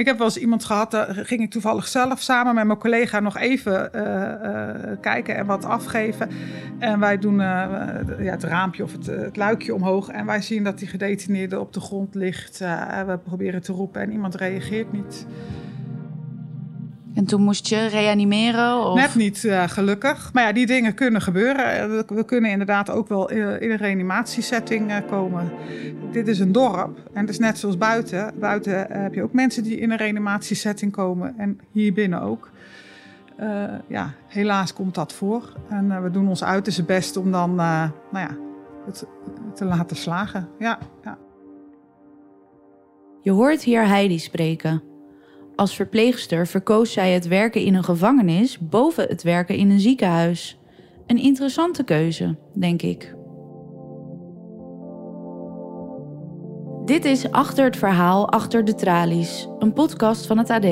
Ik heb wel eens iemand gehad, daar ging ik toevallig zelf samen met mijn collega nog even uh, uh, kijken en wat afgeven. En wij doen uh, ja, het raampje of het, het, luikje omhoog. En wij zien dat die gedetineerde op de grond ligt. we proberen te roepen en iemand reageert niet. En toen moest je reanimeren? Of? Net niet, uh, gelukkig. Maar ja, die dingen kunnen gebeuren. We kunnen inderdaad ook wel in een reanimatiesetting uh, komen. Dit is een dorp en het is net zoals buiten. Buiten heb je ook mensen die in een reanimatiesetting komen en hier binnen ook. Uh, ja, helaas komt dat voor. En we doen ons uiterste best om dan nou ja, het te laten slagen. Ja, ja. Je hoort hier Heidi spreken. Als verpleegster verkoos zij het werken in een gevangenis boven het werken in een ziekenhuis. Een interessante keuze, denk ik. Dit is Achter het Verhaal Achter de Tralies, een podcast van het AD.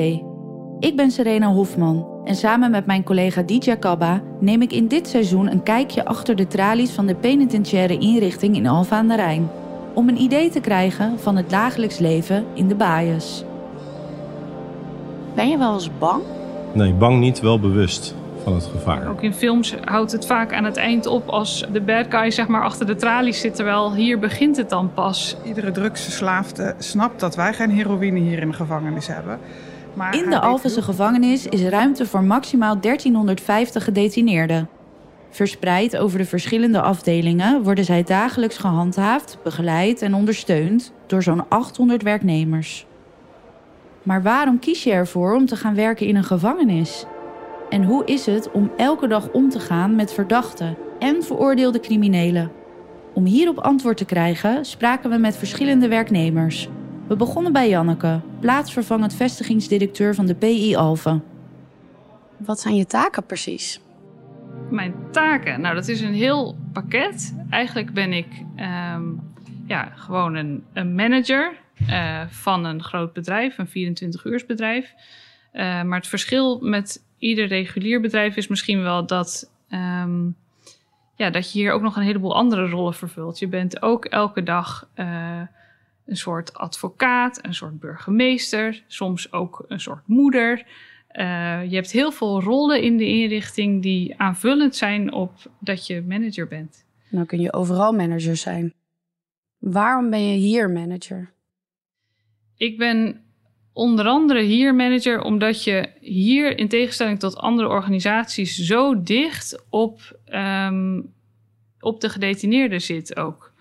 Ik ben Serena Hofman en samen met mijn collega Dija Kabba neem ik in dit seizoen een kijkje achter de tralies van de penitentiaire inrichting in Alfa aan de Rijn. Om een idee te krijgen van het dagelijks leven in de baaiers. Ben je wel eens bang? Nee, bang niet, wel bewust van het gevaar. Ook in films houdt het vaak aan het eind op als de bad guy zeg maar achter de tralies zit. Terwijl hier begint het dan pas. Iedere drugsverslaafde snapt dat wij geen heroïne hier in de gevangenis hebben. Maar in de Alphense gevangenis is ruimte voor maximaal 1350 gedetineerden. Verspreid over de verschillende afdelingen worden zij dagelijks gehandhaafd, begeleid en ondersteund door zo'n 800 werknemers. Maar waarom kies je ervoor om te gaan werken in een gevangenis? En hoe is het om elke dag om te gaan met verdachten en veroordeelde criminelen? Om hierop antwoord te krijgen spraken we met verschillende werknemers. We begonnen bij Janneke, plaatsvervangend vestigingsdirecteur van de PI Alphen. Wat zijn je taken precies? Mijn taken? Nou, dat is een heel pakket. Eigenlijk ben ik um, ja, gewoon een, een manager uh, van een groot bedrijf, een 24-uursbedrijf. Uh, maar het verschil met ieder regulier bedrijf is misschien wel dat, um, ja, dat je hier ook nog een heleboel andere rollen vervult. Je bent ook elke dag uh, een soort advocaat, een soort burgemeester, soms ook een soort moeder. je hebt heel veel rollen in de inrichting die aanvullend zijn op dat je manager bent. Nou kun je overal manager zijn. Waarom ben je hier manager? Ik ben onder andere hier manager omdat je hier in tegenstelling tot andere organisaties zo dicht op, um, op de gedetineerden zit ook.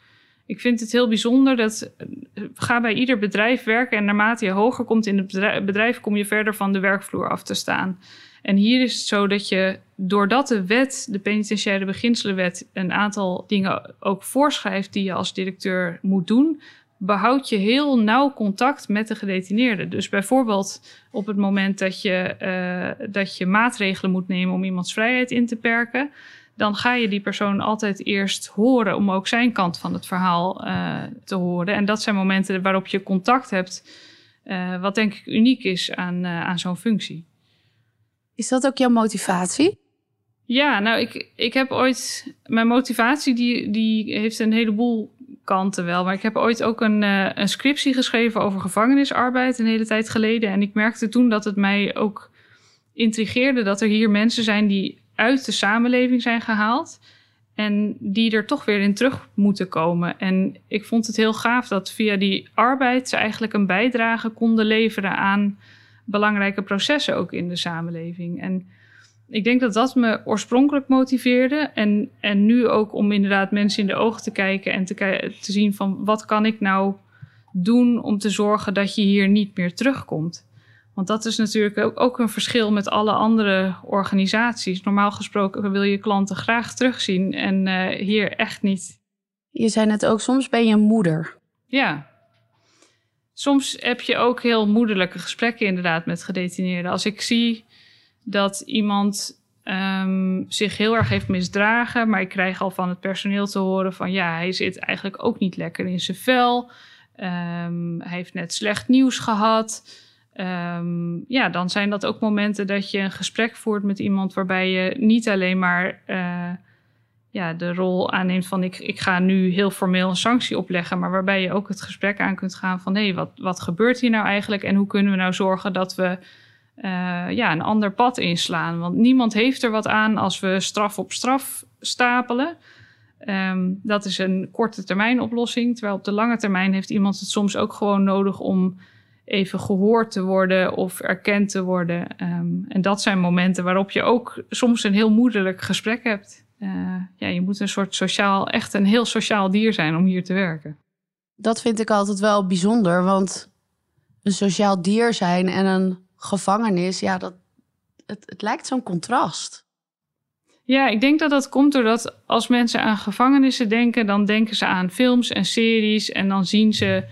Ik vind het heel bijzonder dat ga bij ieder bedrijf werken en naarmate je hoger komt in het bedrijf, kom je verder van de werkvloer af te staan. En hier is het zo dat je, doordat de wet, de penitentiaire beginselenwet, een aantal dingen ook voorschrijft die je als directeur moet doen, behoud je heel nauw contact met de gedetineerde. Dus bijvoorbeeld op het moment dat je, uh, dat je maatregelen moet nemen om iemands vrijheid in te perken, dan ga je die persoon altijd eerst horen om ook zijn kant van het verhaal uh, te horen. En dat zijn momenten waarop je contact hebt, uh, wat denk ik uniek is aan, aan zo'n functie. Is dat ook jouw motivatie? Ja, nou, ik, ik heb ooit. Mijn motivatie die, die heeft een heleboel kanten wel. Maar ik heb ooit ook een, uh, een scriptie geschreven over gevangenisarbeid een hele tijd geleden. En ik merkte toen dat het mij ook intrigeerde dat er hier mensen zijn die uit de samenleving zijn gehaald. En die er toch weer in terug moeten komen. En ik vond het heel gaaf dat via die arbeid ze eigenlijk een bijdrage konden leveren aan belangrijke processen ook in de samenleving. En ik denk dat dat me oorspronkelijk motiveerde. En, en nu ook om inderdaad mensen in de ogen te kijken en te, te zien van wat kan ik nou doen om te zorgen dat je hier niet meer terugkomt. Want dat is natuurlijk ook, ook een verschil met alle andere organisaties. Normaal gesproken wil je klanten graag terugzien en uh, hier echt niet. Je zei net ook, soms ben je een moeder. Ja. Soms heb je ook heel moederlijke gesprekken inderdaad met gedetineerden. Als ik zie dat iemand um, zich heel erg heeft misdragen. Maar ik krijg al van het personeel te horen van ja, hij zit eigenlijk ook niet lekker in zijn vel. Um, hij heeft net slecht nieuws gehad. Um, ja, dan zijn dat ook momenten dat je een gesprek voert met iemand waarbij je niet alleen maar uh, ja, de rol aanneemt van ik, ik ga nu heel formeel een sanctie opleggen, maar waarbij je ook het gesprek aan kunt gaan van hé, hey, wat, wat gebeurt hier nou eigenlijk en hoe kunnen we nou zorgen dat we ja, een ander pad inslaan? Want niemand heeft er wat aan als we straf op straf stapelen. Um, dat is een korte termijn oplossing, terwijl op de lange termijn heeft iemand het soms ook gewoon nodig om even gehoord te worden of erkend te worden. Um, en dat zijn momenten waarop je ook soms een heel moederlijk gesprek hebt. Uh, ja, je moet een soort sociaal, echt een heel sociaal dier zijn om hier te werken. Dat vind ik altijd wel bijzonder, want een sociaal dier zijn en een gevangenis, ja, dat, het, het lijkt zo'n contrast. Ja, ik denk dat dat komt doordat als mensen aan gevangenissen denken, dan denken ze aan films en series en dan zien ze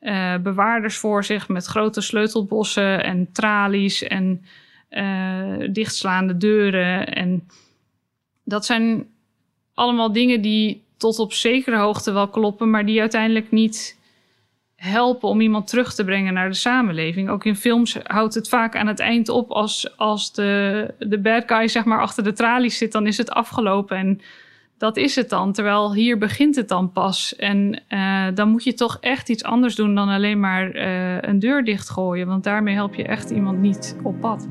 uh, bewaarders voor zich met grote sleutelbossen en tralies en uh, dichtslaande deuren. En dat zijn allemaal dingen die tot op zekere hoogte wel kloppen, maar die uiteindelijk niet helpen om iemand terug te brengen naar de samenleving. Ook in films houdt het vaak aan het eind op als, als de, de bad guy zeg maar achter de tralies zit, dan is het afgelopen en dat is het dan. Terwijl hier begint het dan pas. En uh, dan moet je toch echt iets anders doen dan alleen maar uh, een deur dichtgooien, want daarmee help je echt iemand niet op pad.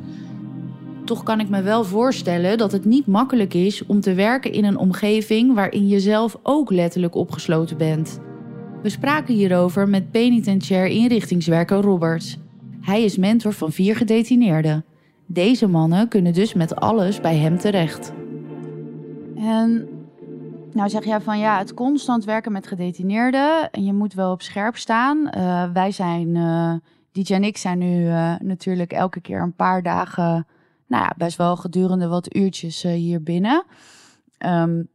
Toch kan ik me wel voorstellen dat het niet makkelijk is om te werken in een omgeving waarin je zelf ook letterlijk opgesloten bent. We spraken hierover met penitentiair inrichtingswerker Roberts. Hij is mentor van vier gedetineerden. Deze mannen kunnen dus met alles bij hem terecht. En nou zeg jij van ja, het constant werken met gedetineerden en je moet wel op scherp staan. Uh, wij zijn, uh, en ik zijn nu uh, natuurlijk elke keer een paar dagen, nou ja, best wel gedurende wat uurtjes hier binnen. Um,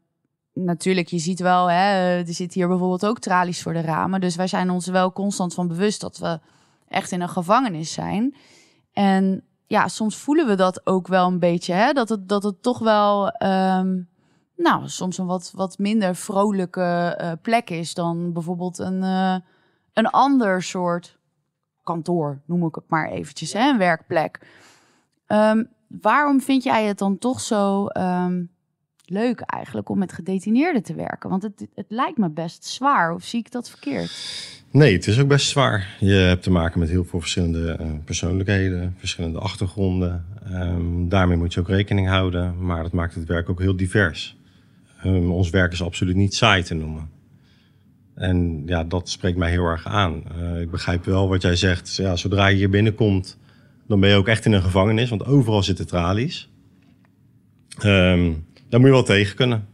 natuurlijk, je ziet wel, hè, er zitten hier bijvoorbeeld ook tralies voor de ramen. Dus wij zijn ons wel constant van bewust dat we echt in een gevangenis zijn. En ja, soms voelen we dat ook wel een beetje, hè, dat, het, dat het toch wel, um, nou, soms een wat, wat minder vrolijke uh, plek is dan bijvoorbeeld een, uh, een ander soort kantoor, noem ik het maar eventjes, hè, een werkplek. Um, waarom vind jij het dan toch zo um, leuk eigenlijk om met gedetineerden te werken? Want het, het lijkt me best zwaar, of zie ik dat verkeerd? Nee, het is ook best zwaar. Je hebt te maken met heel veel verschillende uh, persoonlijkheden, verschillende achtergronden. Um, daarmee moet je ook rekening houden, maar dat maakt het werk ook heel divers. Um, ons werk is absoluut niet saai te noemen. En ja, dat spreekt mij heel erg aan. Uh, ik begrijp wel wat jij zegt. Ja, zodra je hier binnenkomt, dan ben je ook echt in een gevangenis, want overal zitten tralies. Um, daar moet je wel tegen kunnen.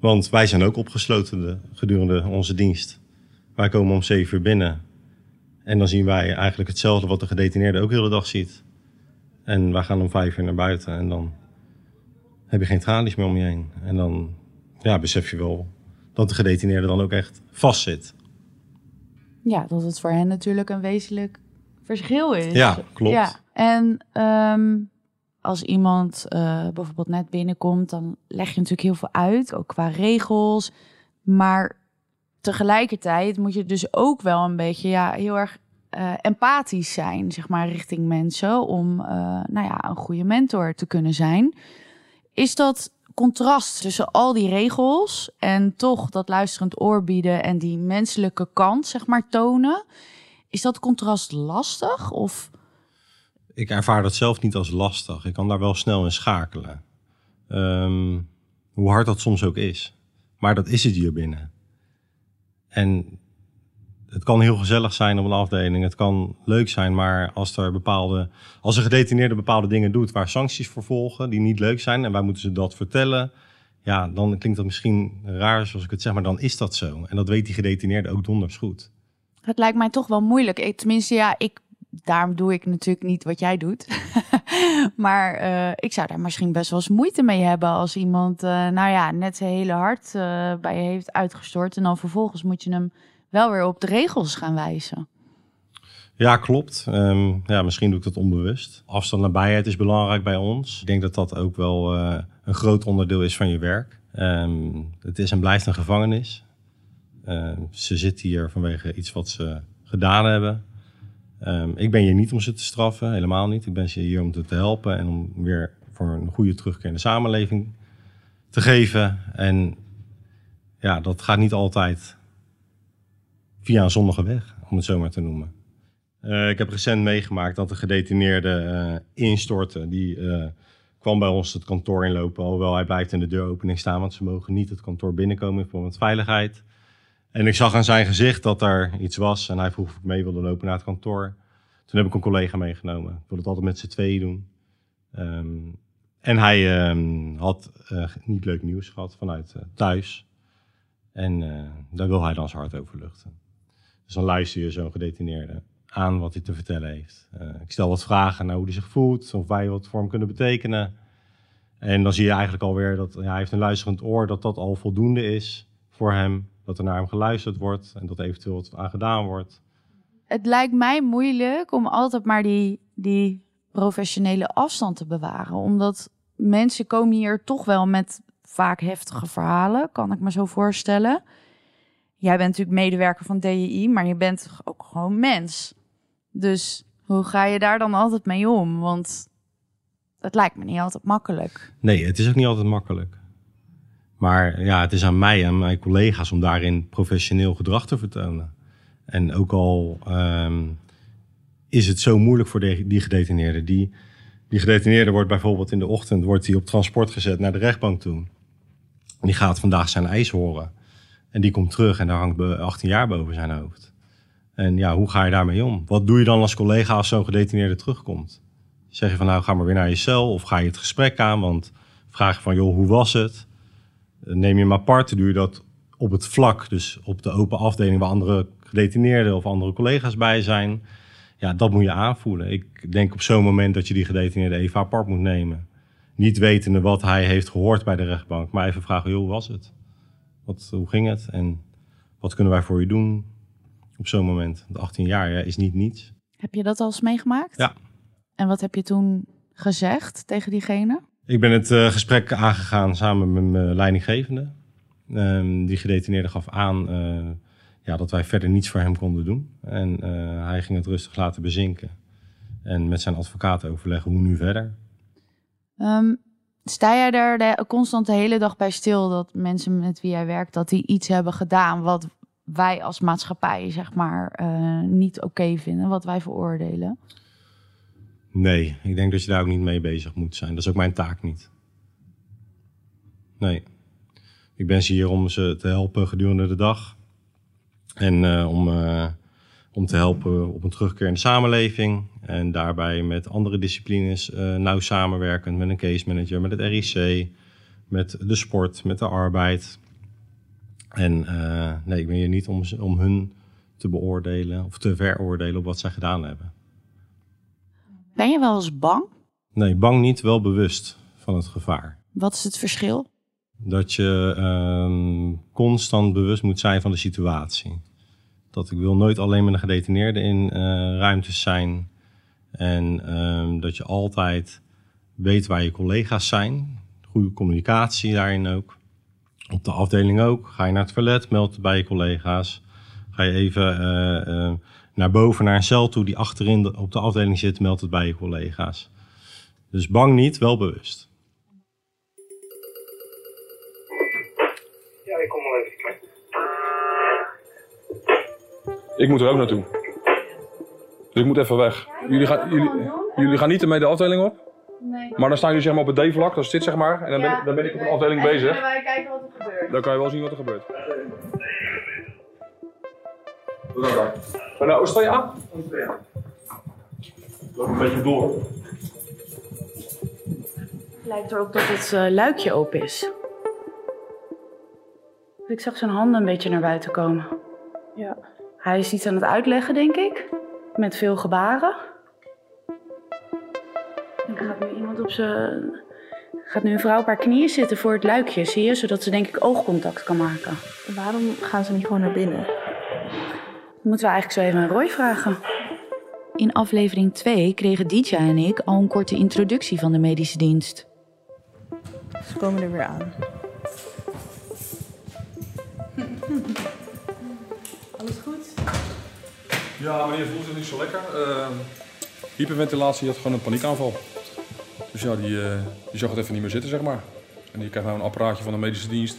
Want wij zijn ook opgesloten de, gedurende onze dienst. Wij komen om zeven uur binnen. En dan zien wij eigenlijk hetzelfde wat de gedetineerde ook de hele dag ziet. En wij gaan om vijf uur naar buiten en dan heb je geen tralies meer om je heen. En dan ja, besef je wel dat de gedetineerde dan ook echt vast zit. Ja, dat het voor hen natuurlijk een wezenlijk verschil is. Ja, klopt. Ja. En um, als iemand uh, bijvoorbeeld net binnenkomt, dan leg je natuurlijk heel veel uit, ook qua regels. Maar tegelijkertijd moet je dus ook wel een beetje ja, heel erg uh, empathisch zijn, zeg maar, richting mensen om uh, nou ja, een goede mentor te kunnen zijn. Is dat contrast tussen al die regels en toch dat luisterend oor bieden en die menselijke kant, zeg maar, tonen? Is dat contrast lastig of ik ervaar dat zelf niet als lastig. Ik kan daar wel snel in schakelen. Um, hoe hard dat soms ook is. Maar dat is het hier binnen. En het kan heel gezellig zijn op een afdeling. Het kan leuk zijn, maar als er bepaalde. Als een gedetineerde bepaalde dingen doet waar sancties voor volgen, die niet leuk zijn, en wij moeten ze dat vertellen. Ja, dan klinkt dat misschien raar zoals ik het zeg, maar dan is dat zo. En dat weet die gedetineerde ook donders goed. Het lijkt mij toch wel moeilijk. Ik, tenminste, ja, ik daarom doe ik natuurlijk niet wat jij doet. maar uh, ik zou daar misschien best wel eens moeite mee hebben als iemand, uh, nou ja, net zijn hele hart uh, bij je heeft uitgestort. En dan vervolgens moet je hem wel weer op de regels gaan wijzen. Ja, klopt. Um, ja, misschien doe ik dat onbewust. Afstand nabijheid is belangrijk bij ons. Ik denk dat dat ook wel een groot onderdeel is van je werk. Um, het is en blijft een gevangenis. ze zitten hier vanwege iets wat ze gedaan hebben. Um, ik ben hier niet om ze te straffen, helemaal niet. Ik ben hier om ze te helpen en om weer voor een goede terugkeer in de samenleving te geven. En ja, dat gaat niet altijd via een zonnige weg, om het zo maar te noemen. Uh, ik heb recent meegemaakt dat de gedetineerde uh, instortte. Die uh, kwam bij ons het kantoor inlopen, alhoewel hij blijft in de deuropening staan, want ze mogen niet het kantoor binnenkomen voor met veiligheid. En ik zag aan zijn gezicht dat er iets was en hij vroeg of ik mee wilde lopen naar het kantoor. Toen heb ik een collega meegenomen. Ik wil het altijd met z'n tweeën doen. Um, en hij um, had niet leuk nieuws gehad vanuit thuis. En daar wil hij dan zijn hart over luchten. Dus dan luister je zo'n gedetineerde aan wat hij te vertellen heeft. Ik stel wat vragen naar hoe hij zich voelt, of wij wat voor hem kunnen betekenen. En dan zie je eigenlijk alweer dat ja, hij heeft een luisterend oor, dat dat al voldoende is voor hem. Dat er naar hem geluisterd wordt en dat eventueel wat aan gedaan wordt. Het lijkt mij moeilijk om altijd maar die, die professionele afstand te bewaren. Omdat mensen komen hier toch wel met vaak heftige verhalen, kan ik me zo voorstellen. Jij bent natuurlijk medewerker van DJI, maar je bent ook gewoon mens. Dus hoe ga je daar dan altijd mee om? Want het lijkt me niet altijd makkelijk. Nee, het is ook niet altijd makkelijk. Maar ja, het is aan mij en mijn collega's om daarin professioneel gedrag te vertonen. En ook al um, is het zo moeilijk voor de, die gedetineerde. Die, die gedetineerde wordt bijvoorbeeld in de ochtend wordt hij op transport gezet naar de rechtbank toe. En die gaat vandaag zijn eis horen. En die komt terug en daar hangt 18 jaar boven zijn hoofd. En ja, hoe ga je daarmee om? Wat doe je dan als collega als zo'n gedetineerde terugkomt? Zeg je van nou ga maar weer naar je cel of ga je het gesprek aan? Want vraag je van joh, hoe was het? Neem je hem apart, doe je dat op het vlak, dus op de open afdeling waar andere gedetineerden of andere collega's bij zijn. Ja, dat moet je aanvoelen. Ik denk op zo'n moment dat je die gedetineerde even apart moet nemen. Niet wetende wat hij heeft gehoord bij de rechtbank, maar even vragen, joh, hoe was het? Wat, hoe ging het? En wat kunnen wij voor je doen? op zo'n moment. De 18 jaar ja, is niet niets. Heb je dat al eens meegemaakt? Ja. En wat heb je toen gezegd tegen diegene? Ik ben het uh, gesprek aangegaan samen met mijn leidinggevende. Um, die gedetineerde gaf aan uh, ja, dat wij verder niets voor hem konden doen. En hij ging het rustig laten bezinken. En met zijn advocaat overleggen hoe nu verder. Um, sta jij daar de, constant de hele dag bij stil dat mensen met wie jij werkt, dat die iets hebben gedaan wat wij als maatschappij, zeg maar, niet oké vinden, wat wij veroordelen? Nee, ik denk dat je daar ook niet mee bezig moet zijn. Dat is ook mijn taak niet. Nee. Ik ben hier om ze te helpen gedurende de dag. En uh, om, uh, om te helpen op een terugkeer in de samenleving. En daarbij met andere disciplines nauw samenwerkend. Met een case manager, met het RIC, met de sport, met de arbeid. En nee, ik ben hier niet om, om hun te beoordelen of te veroordelen op wat zij gedaan hebben. Ben je wel eens bang? Nee, bang niet, wel bewust van het gevaar. Wat is het verschil? Dat je uh, constant bewust moet zijn van de situatie. Dat ik wil nooit alleen met een gedetineerde in uh, ruimtes zijn. En uh, dat je altijd weet waar je collega's zijn. Goede communicatie daarin ook. Op de afdeling ook. Ga je naar het toilet, meld bij je collega's. Ga je even uh, uh, naar boven naar een cel toe die achterin de, op de afdeling zit, meld het bij je collega's. Dus bang niet, wel bewust. Ja, ik kom wel even. Ik moet er ook naartoe. Dus ik moet even weg. Jullie gaan, jullie, jullie gaan niet ermee de afdeling op? Nee. Maar dan staan jullie zeg maar op het D-vlak, dat is dit zeg maar. En dan, ben, dan ben ik op een afdeling bezig. En wij kijken wat er gebeurt. Dan kan je wel zien wat er gebeurt. Maar nou, sta je aan? Loop een beetje door. lijkt erop dat het uh, luikje open is. Ik zag zijn handen een beetje naar buiten komen. Ja. Hij is iets aan het uitleggen, denk ik. Met veel gebaren. Er gaat nu iemand op zijn. Gaat nu een vrouw op haar knieën zitten voor het luikje, zie je? Zodat ze denk ik oogcontact kan maken. Waarom gaan ze niet gewoon naar binnen? Moeten we eigenlijk zo even aan Roy vragen. In aflevering 2 kregen Dija en ik al een korte introductie van de medische dienst. Ze komen er weer aan. Alles goed? Ja, maar je voelt het niet zo lekker. Uh, hyperventilatie had gewoon een paniekaanval. Dus ja, die, uh, die zag het even niet meer zitten, zeg maar. En die krijgt nou een apparaatje van de medische dienst.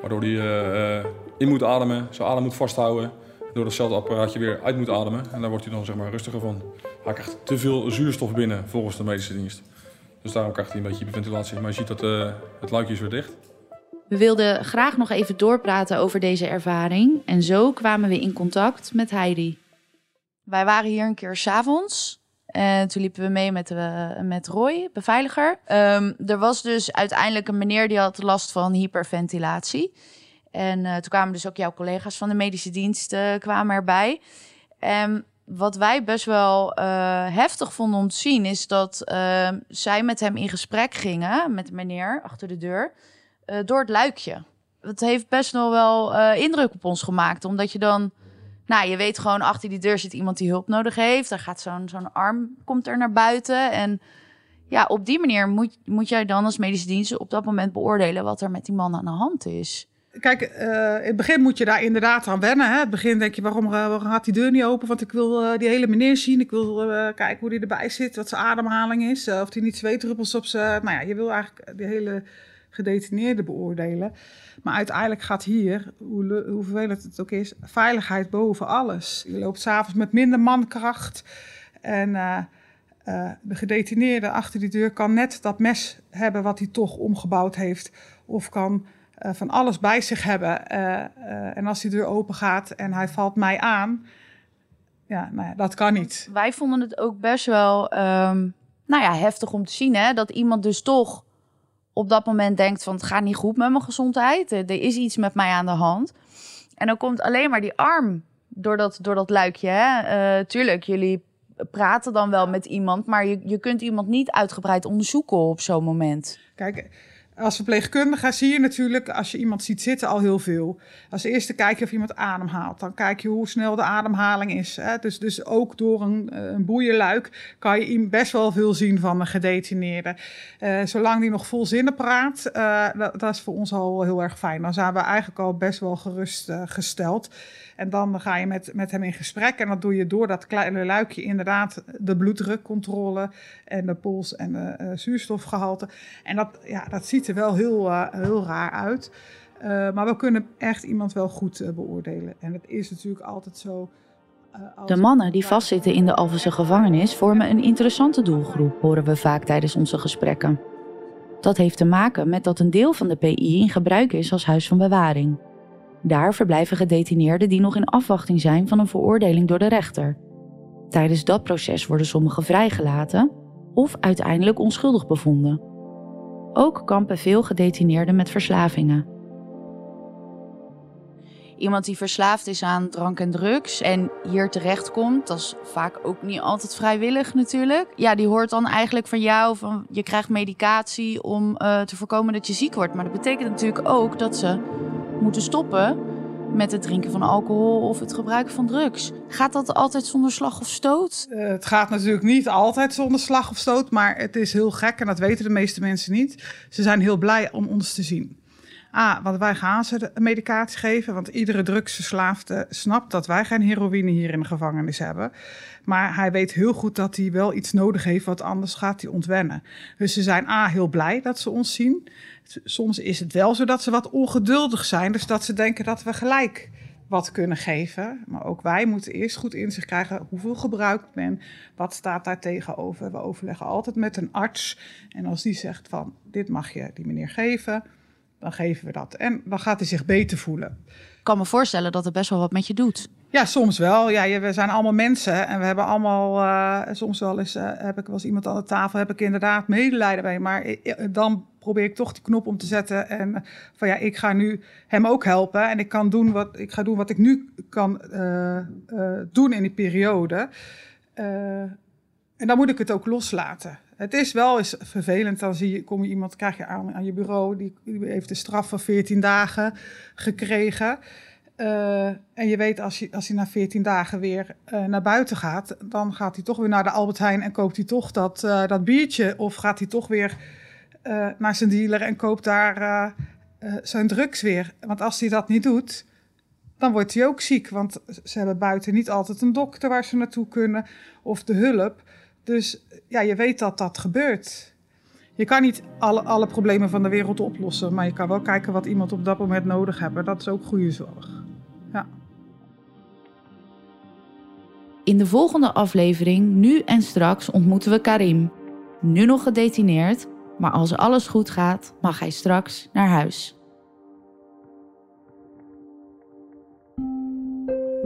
Waardoor hij eh, eh, in moet ademen, zijn adem moet vasthouden. Door datzelfde apparaatje weer uit moet ademen. En daar wordt hij dan zeg maar rustiger van. Hij krijgt te veel zuurstof binnen volgens de medische dienst. Dus daarom krijgt hij een beetje ventilatie. Maar je ziet dat eh, het luikje is weer dicht. We wilden graag nog even doorpraten over deze ervaring. En zo kwamen we in contact met Heidi. Wij waren hier een keer s'avonds. En toen liepen we mee met, uh, met Roy, beveiliger. Ehm, er was dus uiteindelijk een meneer die had last van hyperventilatie. En uh, toen kwamen dus ook jouw collega's van de medische dienst uh, kwamen erbij. En wat wij best wel heftig vonden om te zien... is dat ehm, zij met hem in gesprek gingen, met de meneer achter de deur... door het luikje. Het heeft best nog wel indruk op ons gemaakt, omdat je dan nou, je weet gewoon achter die deur zit iemand die hulp nodig heeft. Er gaat zo'n zo'n arm komt er naar buiten. En ja, op die manier moet, moet jij dan als medische dienst op dat moment beoordelen wat er met die man aan de hand is. Kijk, uh, in het begin moet je daar inderdaad aan wennen. Hè? In het begin denk je, waarom, uh, waarom gaat die deur niet open? Want ik wil uh, die hele meneer zien. Ik wil kijken hoe die erbij zit, wat zijn ademhaling is. of hij niet zweetdruppels op zijn... Nou ja, je wil eigenlijk de hele gedetineerde beoordelen. Maar uiteindelijk gaat hier, hoe, hoe vervelend het ook is, veiligheid boven alles. Je loopt s'avonds met minder mankracht. En de gedetineerde achter die deur kan net dat mes hebben wat hij toch omgebouwd heeft. Of kan van alles bij zich hebben. en als die deur open gaat en hij valt mij aan, ja, nou ja, dat kan niet. Wij vonden het ook best wel um, nou ja, heftig om te zien hè, dat iemand dus toch op dat moment denkt van het gaat niet goed met mijn gezondheid. Er is iets met mij aan de hand. En dan komt alleen maar die arm door dat, door dat luikje. Hè? Uh, tuurlijk, jullie praten dan wel met iemand, maar je, je kunt iemand niet uitgebreid onderzoeken op zo'n moment. Kijk, als verpleegkundige zie je natuurlijk, als je iemand ziet zitten, al heel veel. Als eerste kijk je of iemand ademhaalt. Dan kijk je hoe snel de ademhaling is. Hè? Dus, dus ook door een, eh, een boeienluik kan je best wel veel zien van een gedetineerde. Uh, zolang die nog vol zinnen praat, uh, dat, dat, is voor ons al heel erg fijn. Dan zijn we eigenlijk al best wel gerust gesteld. En dan ga je met, met hem in gesprek. En dat doe je door dat kleine luikje inderdaad de bloeddrukcontrole en de pols en de uh, zuurstofgehalte. En dat, ja, dat ziet er wel heel, uh, heel raar uit. Uh, maar we kunnen echt iemand wel goed beoordelen. En het is natuurlijk altijd zo. De mannen die vastzitten in de Alphense gevangenis vormen een interessante doelgroep, horen we vaak tijdens onze gesprekken. Dat heeft te maken met dat een deel van de PI in gebruik is als huis van bewaring. Daar verblijven gedetineerden die nog in afwachting zijn van een veroordeling door de rechter. Tijdens dat proces worden sommigen vrijgelaten of uiteindelijk onschuldig bevonden. Ook kampen veel gedetineerden met verslavingen. Iemand die verslaafd is aan drank en drugs en hier terechtkomt, dat is vaak ook niet altijd vrijwillig natuurlijk. Ja, die hoort dan eigenlijk van jou van je krijgt medicatie om uh, te voorkomen dat je ziek wordt. Maar dat betekent natuurlijk ook dat ze moeten stoppen met het drinken van alcohol of het gebruiken van drugs. Gaat dat altijd zonder slag of stoot? Uh, het gaat natuurlijk niet altijd zonder slag of stoot, maar het is heel gek en dat weten de meeste mensen niet. Ze zijn heel blij om ons te zien. Ah, want wij gaan ze medicatie geven, want iedere drugsverslaafde snapt dat wij geen heroïne hier in de gevangenis hebben. Maar hij weet heel goed dat hij wel iets nodig heeft, want anders gaat hij ontwennen. Dus ze zijn A, heel blij dat ze ons zien. Soms is het wel zo dat ze wat ongeduldig zijn, dus dat ze denken dat we gelijk wat kunnen geven. Maar ook wij moeten eerst goed inzicht krijgen hoeveel gebruikt men, wat staat daar tegenover. We overleggen altijd met een arts en als die zegt van dit mag je die meneer geven, dan geven we dat. En dan gaat hij zich beter voelen. Ik kan me voorstellen dat het best wel wat met je doet. Ja, soms wel. Ja, we zijn allemaal mensen en we hebben allemaal, uh, soms wel eens, uh, heb ik was iemand aan de tafel, heb ik inderdaad medelijden bij. Maar dan probeer ik toch die knop om te zetten en van ja, ik ga nu hem ook helpen en ik kan doen wat ik ga doen wat ik nu kan uh, doen in die periode. en dan moet ik het ook loslaten. Het is wel eens vervelend, dan zie je, kom je iemand, krijg je aan, aan je bureau, die, die heeft de straf van 14 dagen gekregen. Uh, en je weet, als, je, als hij na 14 dagen weer uh, naar buiten gaat, dan gaat hij toch weer naar de Albert Heijn en koopt hij toch dat, uh, dat biertje. Of gaat hij toch weer naar zijn dealer en koopt daar zijn drugs weer. Want als hij dat niet doet, dan wordt hij ook ziek. Want ze hebben buiten niet altijd een dokter waar ze naartoe kunnen of de hulp. Dus ja, je weet dat dat gebeurt. je kan niet alle, alle problemen van de wereld oplossen, maar je kan wel kijken wat iemand op dat moment nodig heeft. Dat is ook goede zorg. In de volgende aflevering, nu en straks, ontmoeten we Karim. Nu nog gedetineerd, maar als alles goed gaat, mag hij straks naar huis.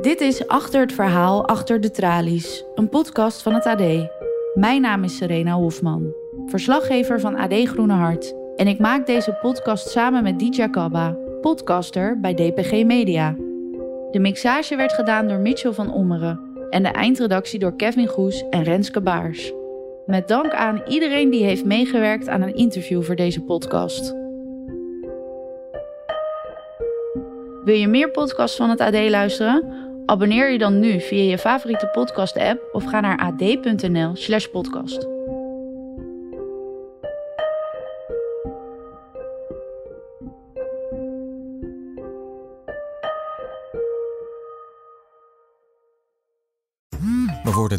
Dit is Achter het Verhaal, Achter de Tralies, een podcast van het AD. Mijn naam is Serena Hofman, verslaggever van AD Groene Hart. En ik maak deze podcast samen met Dija Kabba, podcaster bij DPG Media. De mixage werd gedaan door Mitchell van Ommeren en de eindredactie door Kevin Goes en Renske Baars. Met dank aan iedereen die heeft meegewerkt aan een interview voor deze podcast. Wil je meer podcasts van het AD luisteren? Abonneer je dan nu via je favoriete podcast-app of ga naar ad.nl/podcast.